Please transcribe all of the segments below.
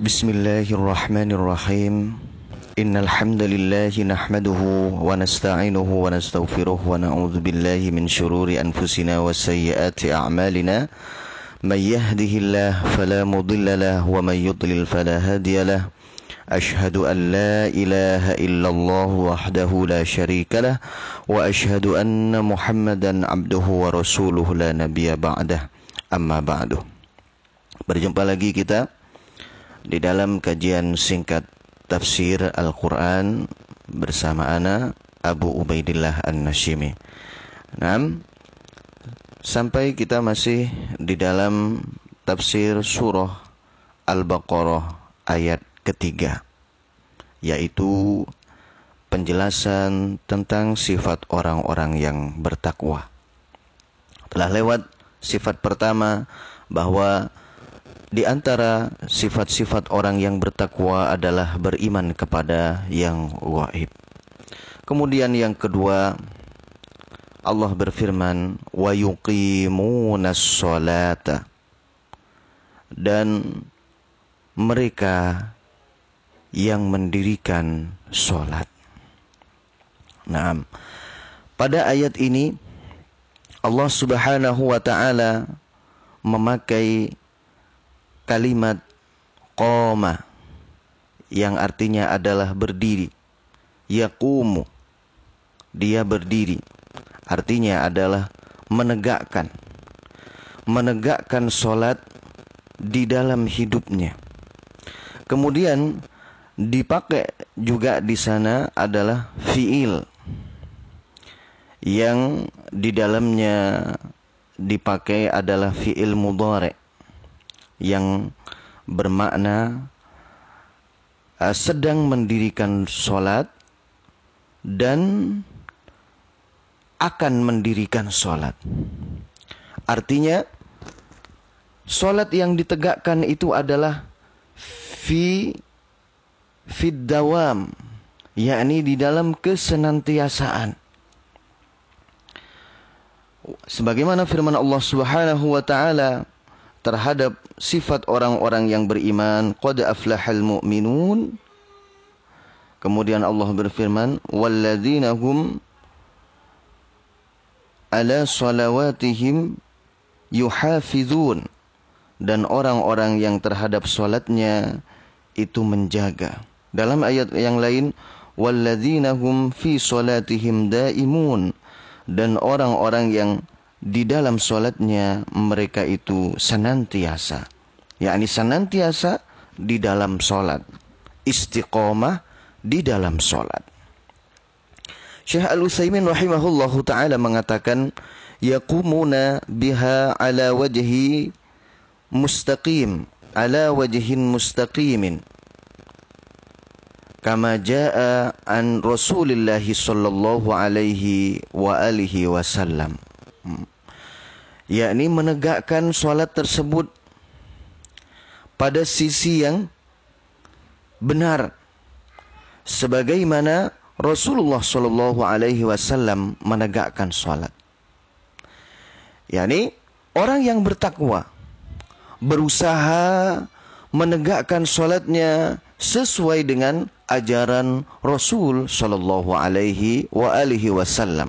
بسم الله الرحمن الرحيم. إن الحمد لله نحمده ونستعينه ونستغفره ونعوذ بالله من شرور أنفسنا وسيئات أعمالنا. من يهده الله فلا مضل له ومن يضلل فلا هادي له. أشهد أن لا إله إلا الله وحده لا شريك له وأشهد أن محمدا عبده ورسوله لا نبي بعده. أما بعد. Berjumpa lagi kita di dalam kajian singkat tafsir Al-Quran bersama ana Abu Ubaidillah An-Nashimi. Nah, sampai kita masih di dalam tafsir surah Al-Baqarah ayat ketiga, yaitu penjelasan tentang sifat orang-orang yang bertakwa. Telah lewat sifat pertama bahwa di antara sifat-sifat orang yang bertakwa adalah beriman kepada yang gaib. Kemudian yang kedua, Allah berfirman, "Wa yuqimunas salata." Dan mereka yang mendirikan salat. Nah, pada ayat ini Allah Subhanahu wa taala memakai kalimat qoma yang artinya adalah berdiri. Yaqumu dia berdiri. Artinya adalah menegakkan. Menegakkan solat di dalam hidupnya. Kemudian dipakai juga di sana adalah fiil yang di dalamnya dipakai adalah fiil mudhari yang bermakna uh, sedang mendirikan sholat dan akan mendirikan sholat. Artinya, sholat yang ditegakkan itu adalah fi fid dawam, yakni di dalam kesenantiasaan. Sebagaimana firman Allah Subhanahu wa taala terhadap sifat orang-orang yang beriman qad aflahal mu'minun. Kemudian Allah berfirman walladzina hum ala salawatihim yuhafizun. Dan orang-orang yang terhadap salatnya itu menjaga. Dalam ayat yang lain walladzina hum fi salatihim daimun. Dan orang-orang yang di dalam solatnya mereka itu senantiasa. yakni senantiasa di dalam solat. Istiqomah di dalam solat. Syekh Al-Utsaimin rahimahullahu taala mengatakan yaqumuna biha ala wajhi mustaqim ala wajhin mustaqimin kama jaa an Rasulillah sallallahu alaihi wa alihi wasallam yakni menegakkan solat tersebut pada sisi yang benar sebagaimana Rasulullah Shallallahu Alaihi Wasallam menegakkan solat. yakni orang yang bertakwa berusaha menegakkan solatnya sesuai dengan ajaran Rasul Shallallahu Alaihi Wasallam.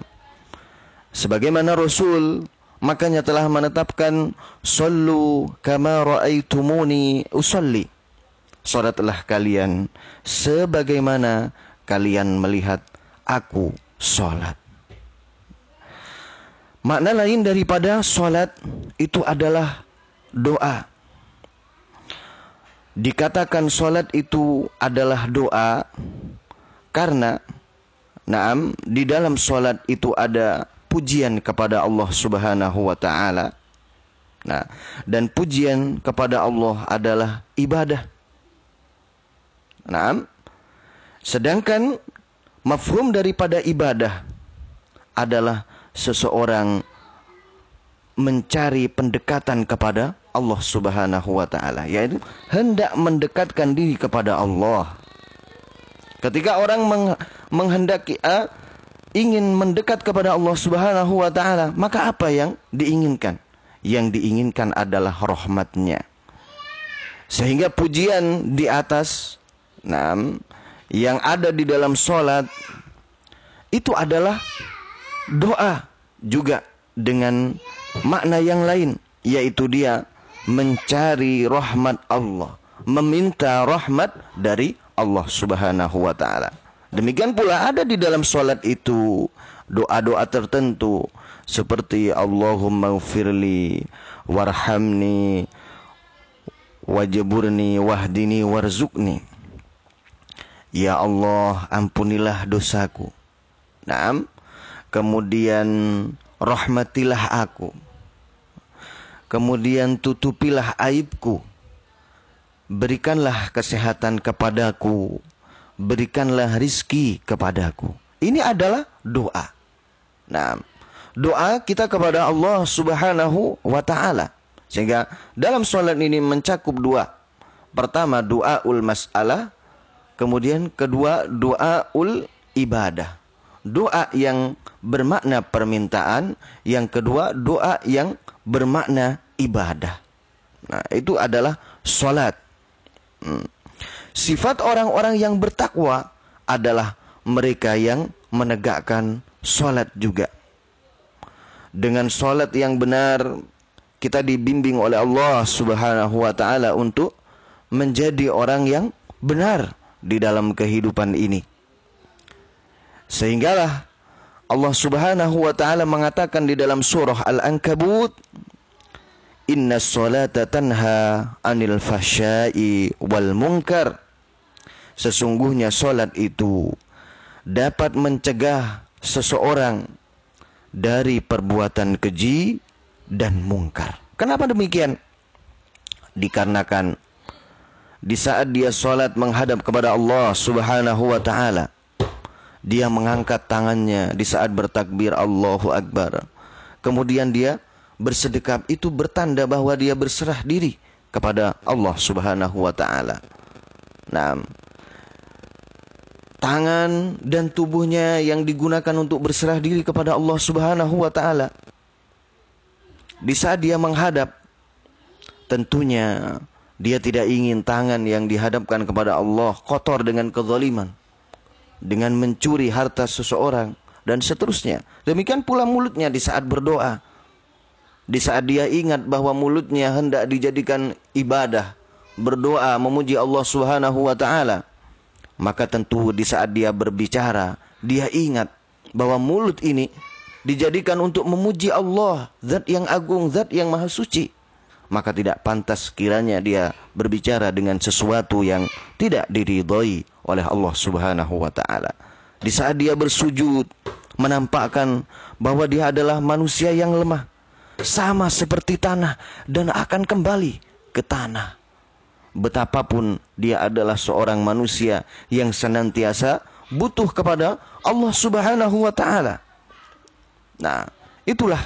Sebagaimana Rasul makanya telah menetapkan sallu kama raaitumuni usalli. Salatlah kalian sebagaimana kalian melihat aku salat. Makna lain daripada salat itu adalah doa. Dikatakan salat itu adalah doa karena Naam, di dalam salat itu ada pujian kepada Allah Subhanahu wa taala. Nah, dan pujian kepada Allah adalah ibadah. Nah, sedangkan mafhum daripada ibadah adalah seseorang mencari pendekatan kepada Allah Subhanahu wa taala, yaitu hendak mendekatkan diri kepada Allah. Ketika orang menghendaki uh, ingin mendekat kepada Allah Subhanahu wa taala, maka apa yang diinginkan? Yang diinginkan adalah rahmatnya. Sehingga pujian di atas nah, yang ada di dalam solat itu adalah doa juga dengan makna yang lain yaitu dia mencari rahmat Allah, meminta rahmat dari Allah Subhanahu wa taala. Demikian pula ada di dalam solat itu doa-doa tertentu seperti Allahumma ufirli warhamni wajaburni wahdini warzukni. Ya Allah, ampunilah dosaku. Naam. Kemudian rahmatilah aku. Kemudian tutupilah aibku. Berikanlah kesehatan kepadaku. Berikanlah rizki kepadaku. Ini adalah doa. Nah, doa kita kepada Allah Subhanahu wa taala. Sehingga dalam sholat ini mencakup dua. Pertama doa ul mas'alah, kemudian kedua doa ul ibadah. Doa yang bermakna permintaan, yang kedua doa yang bermakna ibadah. Nah, itu adalah sholat. Hmm. Sifat orang-orang yang bertakwa adalah mereka yang menegakkan sholat juga. Dengan sholat yang benar, kita dibimbing oleh Allah Subhanahu wa taala untuk menjadi orang yang benar di dalam kehidupan ini. Sehinggalah Allah Subhanahu wa taala mengatakan di dalam surah Al-Ankabut Inna salata tanha anil fahsyai wal munkar Sesungguhnya salat itu dapat mencegah seseorang dari perbuatan keji dan mungkar. Kenapa demikian? Dikarenakan di saat dia sholat menghadap kepada Allah subhanahu wa ta'ala. Dia mengangkat tangannya di saat bertakbir Allahu Akbar. Kemudian dia bersedekap itu bertanda bahwa dia berserah diri kepada Allah subhanahu wa ta'ala. Nah, tangan dan tubuhnya yang digunakan untuk berserah diri kepada Allah subhanahu wa ta'ala di saat dia menghadap, tentunya dia tidak ingin tangan yang dihadapkan kepada Allah kotor dengan kezaliman, dengan mencuri harta seseorang dan seterusnya. Demikian pula mulutnya di saat berdoa. Di saat dia ingat bahwa mulutnya hendak dijadikan ibadah, berdoa memuji Allah Subhanahu wa taala, maka tentu di saat dia berbicara, dia ingat bahwa mulut ini dijadikan untuk memuji Allah, zat yang agung, zat yang maha suci. Maka tidak pantas kiranya dia berbicara dengan sesuatu yang tidak diridhoi oleh Allah Subhanahu wa taala. Di saat dia bersujud menampakkan bahwa dia adalah manusia yang lemah, sama seperti tanah dan akan kembali ke tanah. Betapapun dia adalah seorang manusia yang senantiasa butuh kepada Allah Subhanahu wa taala. Nah, itulah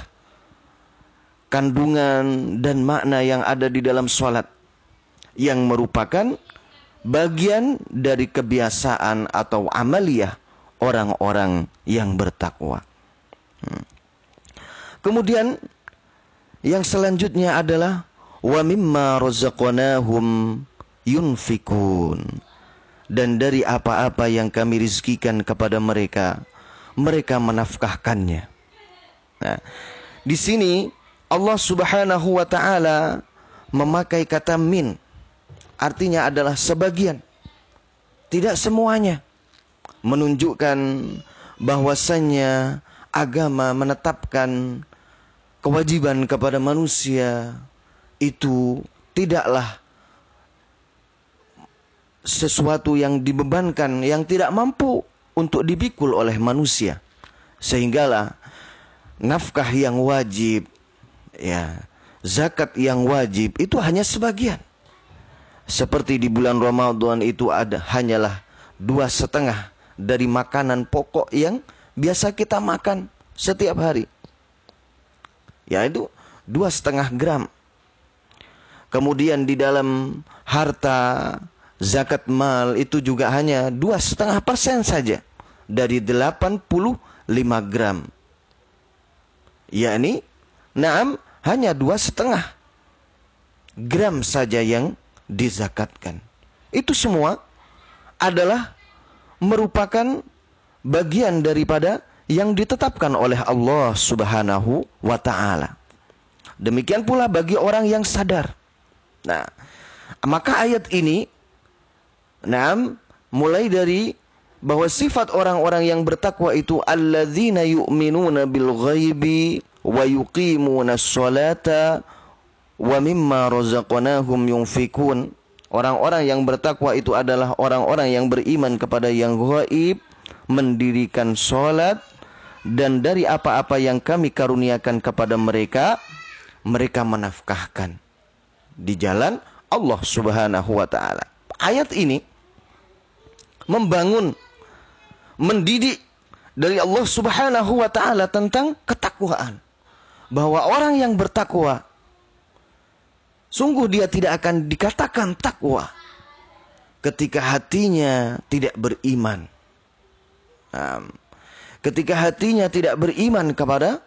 kandungan dan makna yang ada di dalam sholat yang merupakan bagian dari kebiasaan atau amaliyah orang-orang yang bertakwa. Hmm. Kemudian yang selanjutnya adalah wa mimma razaqnahum yunfikun dan dari apa-apa yang kami rizkikan kepada mereka mereka menafkahkannya Nah, di sini Allah Subhanahu wa taala memakai kata min. Artinya adalah sebagian. Tidak semuanya. Menunjukkan bahwasannya agama menetapkan kewajiban kepada manusia itu tidaklah sesuatu yang dibebankan yang tidak mampu untuk dipikul oleh manusia. Sehinggalah nafkah yang wajib, ya, zakat yang wajib itu hanya sebagian. Seperti di bulan Ramadan itu ada hanyalah dua setengah dari makanan pokok yang biasa kita makan setiap hari. Yaitu dua setengah gram. Kemudian di dalam harta zakat mal itu juga hanya dua setengah persen saja dari 85 gram yakni naam hanya dua setengah gram saja yang dizakatkan. Itu semua adalah merupakan bagian daripada yang ditetapkan oleh Allah Subhanahu wa taala. Demikian pula bagi orang yang sadar. Nah, maka ayat ini nah, mulai dari bahwa sifat orang-orang yang bertakwa itu alladzina yu'minuna bil ghaibi wa yuqimuna sholata wa mimma razaqnahum yunfikun. Orang-orang yang bertakwa itu adalah orang-orang yang beriman kepada yang gaib, mendirikan sholat, dan dari apa-apa yang kami karuniakan kepada mereka, mereka menafkahkan di jalan Allah Subhanahu wa taala. Ayat ini membangun mendidik dari Allah Subhanahu wa taala tentang ketakwaan. Bahwa orang yang bertakwa sungguh dia tidak akan dikatakan takwa ketika hatinya tidak beriman. Ketika hatinya tidak beriman kepada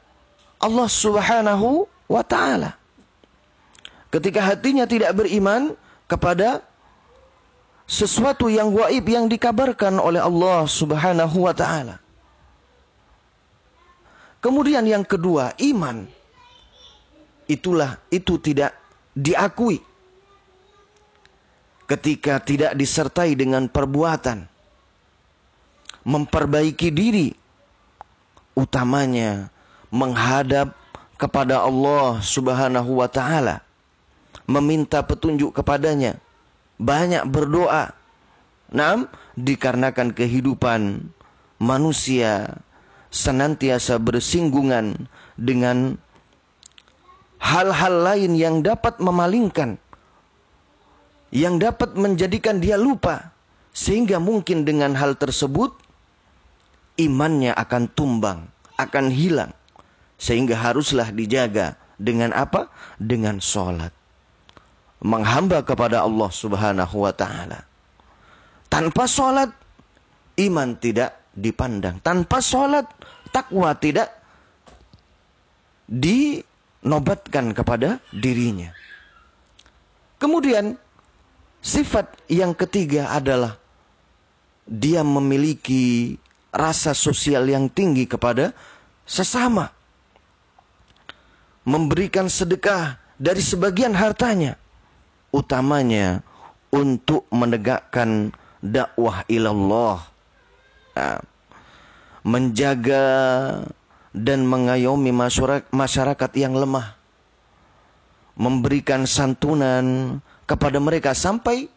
Allah Subhanahu wa taala. Ketika hatinya tidak beriman kepada sesuatu yang gaib yang dikabarkan oleh Allah Subhanahu wa taala. Kemudian yang kedua, iman. Itulah itu tidak diakui ketika tidak disertai dengan perbuatan memperbaiki diri utamanya menghadap kepada Allah Subhanahu wa taala meminta petunjuk kepadanya banyak berdoa. Nam, dikarenakan kehidupan manusia senantiasa bersinggungan dengan hal-hal lain yang dapat memalingkan, yang dapat menjadikan dia lupa, sehingga mungkin dengan hal tersebut imannya akan tumbang, akan hilang, sehingga haruslah dijaga dengan apa? Dengan sholat menghamba kepada Allah Subhanahu wa taala. Tanpa sholat iman tidak dipandang. Tanpa sholat takwa tidak dinobatkan kepada dirinya. Kemudian sifat yang ketiga adalah dia memiliki rasa sosial yang tinggi kepada sesama. Memberikan sedekah dari sebagian hartanya utamanya untuk menegakkan dakwah ilallah. Nah, menjaga dan mengayomi masyarakat yang lemah. Memberikan santunan kepada mereka sampai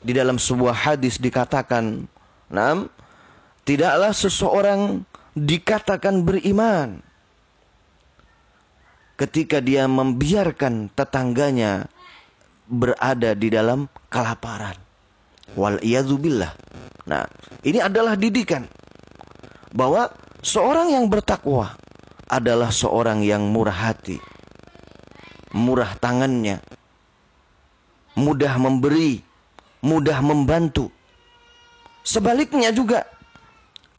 di dalam sebuah hadis dikatakan, "Nam, tidaklah seseorang dikatakan beriman ketika dia membiarkan tetangganya berada di dalam kelaparan. Wal billah. Nah, ini adalah didikan bahwa seorang yang bertakwa adalah seorang yang murah hati, murah tangannya, mudah memberi, mudah membantu. Sebaliknya juga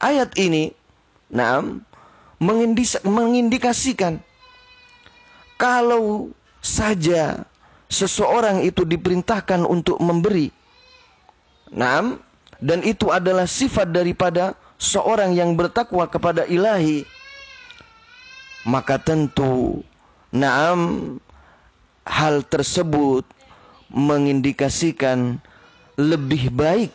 ayat ini nah mengindikasikan kalau saja seseorang itu diperintahkan untuk memberi. Naam, dan itu adalah sifat daripada seorang yang bertakwa kepada ilahi. Maka tentu, naam, hal tersebut mengindikasikan lebih baik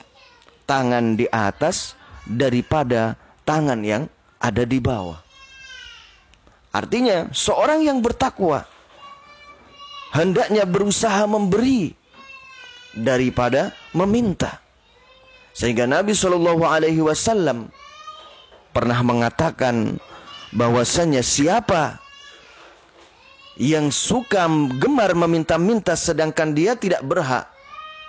tangan di atas daripada tangan yang ada di bawah. Artinya, seorang yang bertakwa hendaknya berusaha memberi daripada meminta. Sehingga Nabi Shallallahu Alaihi Wasallam pernah mengatakan bahwasanya siapa yang suka gemar meminta-minta sedangkan dia tidak berhak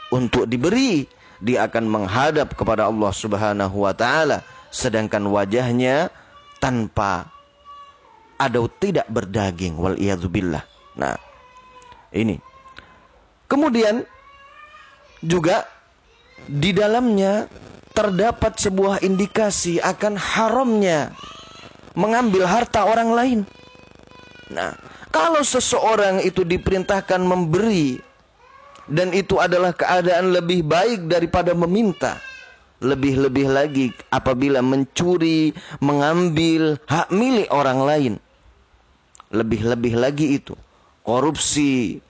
untuk diberi, dia akan menghadap kepada Allah Subhanahu wa taala sedangkan wajahnya tanpa ada tidak berdaging wal billah. Nah, ini. Kemudian juga di dalamnya terdapat sebuah indikasi akan haramnya mengambil harta orang lain. Nah, kalau seseorang itu diperintahkan memberi dan itu adalah keadaan lebih baik daripada meminta. Lebih-lebih lagi apabila mencuri, mengambil hak milik orang lain. Lebih-lebih lagi itu. Korupsi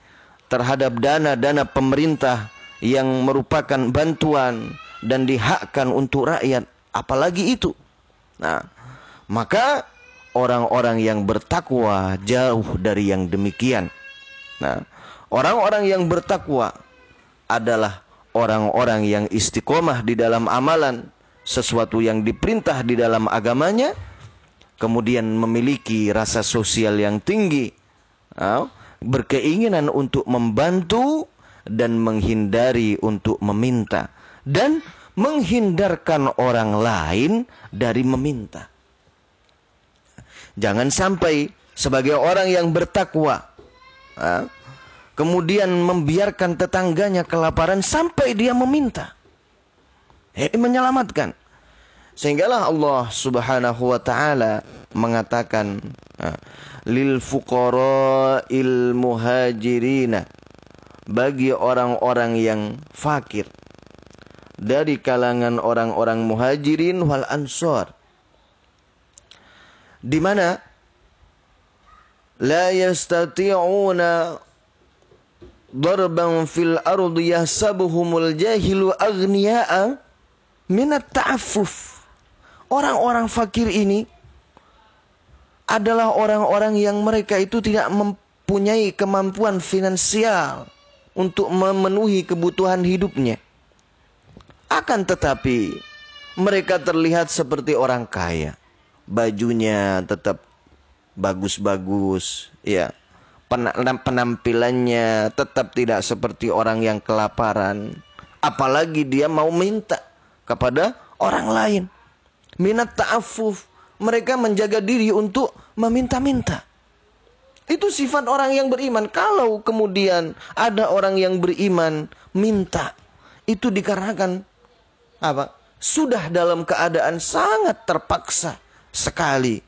terhadap dana-dana pemerintah yang merupakan bantuan dan dihakkan untuk rakyat. Apalagi itu. Nah, maka orang-orang yang bertakwa jauh dari yang demikian. Nah, orang-orang yang bertakwa adalah orang-orang yang istiqomah di dalam amalan sesuatu yang diperintah di dalam agamanya kemudian memiliki rasa sosial yang tinggi berkeinginan untuk membantu dan menghindari untuk meminta dan menghindarkan orang lain dari meminta. Jangan sampai sebagai orang yang bertakwa kemudian membiarkan tetangganya kelaparan sampai dia meminta. Ini menyelamatkan. Sehinggalah Allah Subhanahu wa taala mengatakan lil fuqara'il muhajirina bagi orang-orang yang fakir dari kalangan orang-orang muhajirin wal ansor di mana la yastati'una darban fil ardi yahsabuhumul jahilu aghniya'a minat ta'affuf. Orang-orang fakir ini adalah orang-orang yang mereka itu tidak mempunyai kemampuan finansial untuk memenuhi kebutuhan hidupnya. Akan tetapi mereka terlihat seperti orang kaya. Bajunya tetap bagus-bagus, ya penampilannya tetap tidak seperti orang yang kelaparan. Apalagi dia mau minta kepada orang lain. Minat ta'afuf. Mereka menjaga diri untuk meminta-minta. Itu sifat orang yang beriman. Kalau kemudian ada orang yang beriman minta, itu dikarenakan apa? Sudah dalam keadaan sangat terpaksa sekali.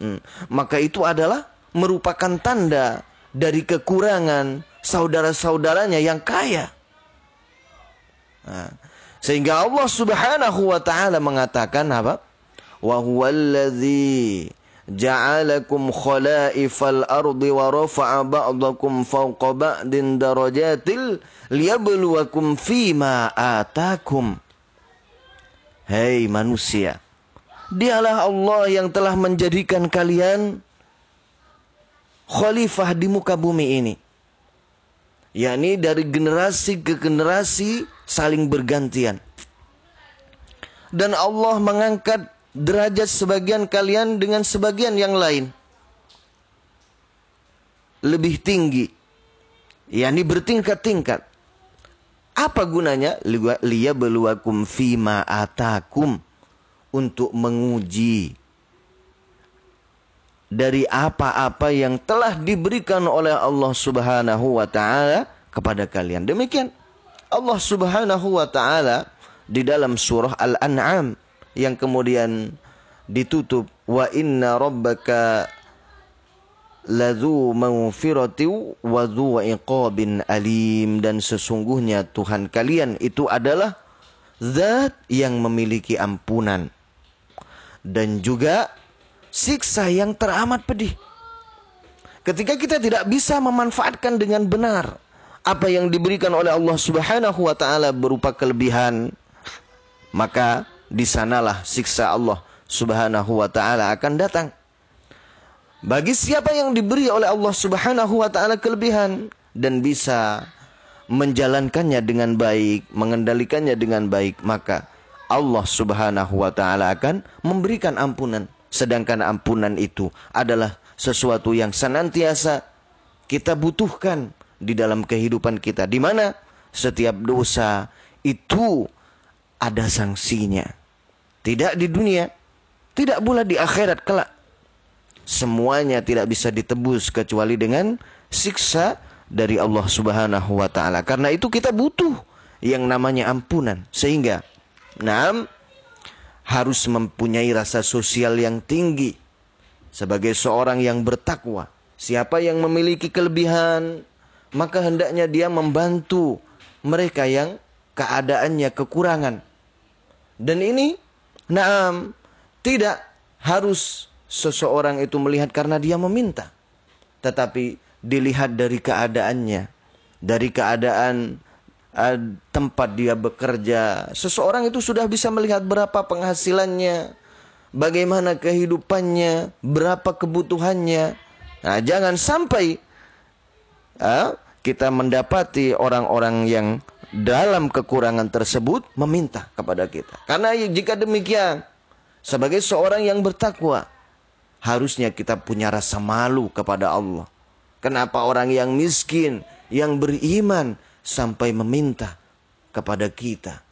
Hmm. Maka itu adalah merupakan tanda dari kekurangan saudara-saudaranya yang kaya. Nah, sehingga Allah Subhanahu wa taala mengatakan apa? Wa huwallazi ja'alakum khalaifal ardi wa rafa'a ba'dakum fawqa ba'din darajatil liyabluwakum fima atakum. Hei manusia, dialah Allah yang telah menjadikan kalian khalifah di muka bumi ini. yakni dari generasi ke generasi saling bergantian. Dan Allah mengangkat derajat sebagian kalian dengan sebagian yang lain. Lebih tinggi. yakni bertingkat-tingkat. Apa gunanya? Liya beluakum fima atakum. Untuk menguji dari apa-apa yang telah diberikan oleh Allah Subhanahu wa taala kepada kalian. Demikian Allah Subhanahu wa taala di dalam surah Al-An'am yang kemudian ditutup wa inna rabbaka ladzu maghfirati wa dzu iqabin alim dan sesungguhnya Tuhan kalian itu adalah zat yang memiliki ampunan dan juga siksa yang teramat pedih. Ketika kita tidak bisa memanfaatkan dengan benar apa yang diberikan oleh Allah Subhanahu wa taala berupa kelebihan, maka di sanalah siksa Allah Subhanahu wa taala akan datang. Bagi siapa yang diberi oleh Allah Subhanahu wa taala kelebihan dan bisa menjalankannya dengan baik, mengendalikannya dengan baik, maka Allah Subhanahu wa taala akan memberikan ampunan. Sedangkan ampunan itu adalah sesuatu yang senantiasa kita butuhkan di dalam kehidupan kita. Di mana setiap dosa itu ada sanksinya. Tidak di dunia, tidak pula di akhirat kelak. Semuanya tidak bisa ditebus kecuali dengan siksa dari Allah Subhanahu wa taala. Karena itu kita butuh yang namanya ampunan. Sehingga, nah, harus mempunyai rasa sosial yang tinggi sebagai seorang yang bertakwa. Siapa yang memiliki kelebihan, maka hendaknya dia membantu mereka yang keadaannya kekurangan. Dan ini, naam, tidak harus seseorang itu melihat karena dia meminta. Tetapi dilihat dari keadaannya. Dari keadaan tempat dia bekerja. Seseorang itu sudah bisa melihat berapa penghasilannya. Bagaimana kehidupannya. Berapa kebutuhannya. Nah jangan sampai uh, kita mendapati orang-orang yang dalam kekurangan tersebut meminta kepada kita. Karena jika demikian, sebagai seorang yang bertakwa, harusnya kita punya rasa malu kepada Allah. Kenapa orang yang miskin, yang beriman, sampai meminta kepada kita?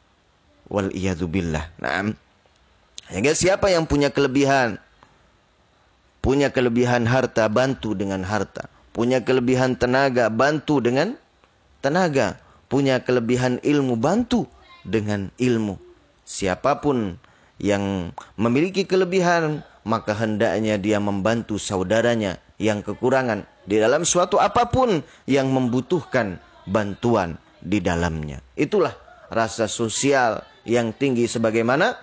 Wal billah. Nah, sehingga siapa yang punya kelebihan, punya kelebihan harta, bantu dengan harta. Punya kelebihan tenaga, bantu dengan tenaga punya kelebihan ilmu, bantu dengan ilmu. Siapa pun yang memiliki kelebihan, maka hendaknya dia membantu saudaranya yang kekurangan di dalam suatu apa pun yang membutuhkan bantuan di dalamnya. Itulah rasa sosial yang tinggi sebagaimana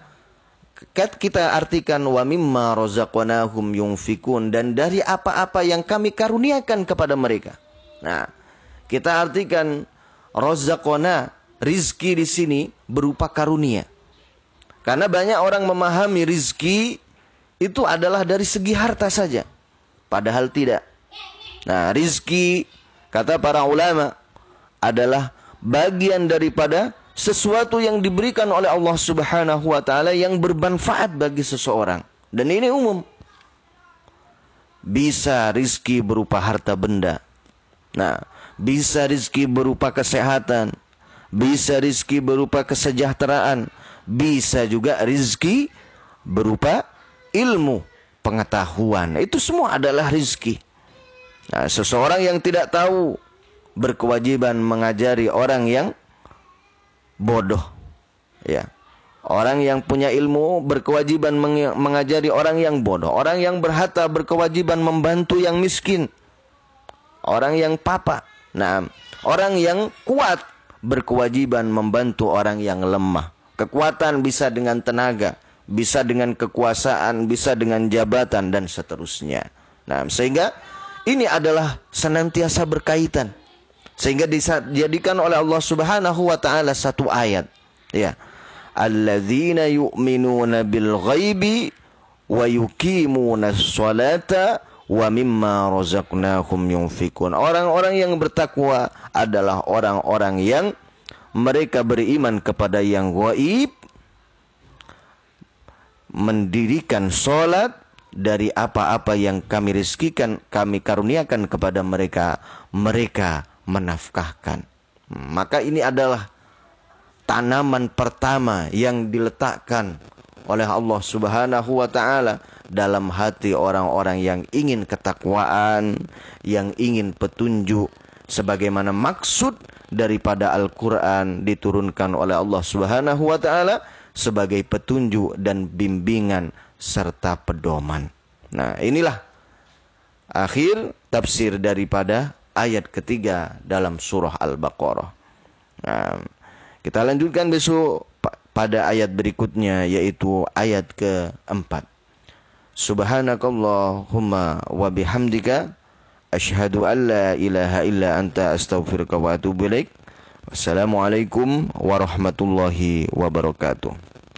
kita artikan wa mimma razaqnahum yunfikun dan dari apa-apa yang kami karuniakan kepada mereka. Nah, kita artikan Rozakona, rizki di sini berupa karunia. Karena banyak orang memahami rizki itu adalah dari segi harta saja. Padahal tidak. Nah, rizki, kata para ulama, adalah bagian daripada sesuatu yang diberikan oleh Allah Subhanahu wa taala yang bermanfaat bagi seseorang. Dan ini umum. Bisa rizki berupa harta benda. Nah, bisa rizki berupa kesehatan, bisa rizki berupa kesejahteraan, bisa juga rizki berupa ilmu, pengetahuan. Itu semua adalah rizki. Nah, seseorang yang tidak tahu berkewajiban mengajari orang yang bodoh. Ya. Orang yang punya ilmu berkewajiban mengajari orang yang bodoh. Orang yang berharta berkewajiban membantu yang miskin. Orang yang papa Nah, orang yang kuat berkewajiban membantu orang yang lemah. Kekuatan bisa dengan tenaga, bisa dengan kekuasaan, bisa dengan jabatan dan seterusnya. Nah, sehingga ini adalah senantiasa berkaitan. Sehingga dijadikan oleh Allah Subhanahu wa taala satu ayat. Ya. Alladzina yu'minuna bil ghaibi wa yuqimuna sholata wa mimma razaqnahum yunfikun. Orang-orang yang bertakwa adalah orang-orang yang mereka beriman kepada yang gaib, mendirikan solat dari apa-apa yang kami rizkikan, kami karuniakan kepada mereka, mereka menafkahkan. Maka ini adalah tanaman pertama yang diletakkan oleh Allah Subhanahu wa taala dalam hati orang-orang yang ingin ketakwaan, yang ingin petunjuk sebagaimana maksud daripada Al-Qur'an diturunkan oleh Allah Subhanahu wa taala sebagai petunjuk dan bimbingan serta pedoman. Nah, inilah akhir tafsir daripada ayat ketiga dalam surah Al-Baqarah. Nah, kita lanjutkan besok pada ayat berikutnya yaitu ayat keempat. Subhanakallahumma wa bihamdika asyhadu an la ilaha illa anta astaghfiruka wa atubu ilaik. Wassalamualaikum warahmatullahi wabarakatuh.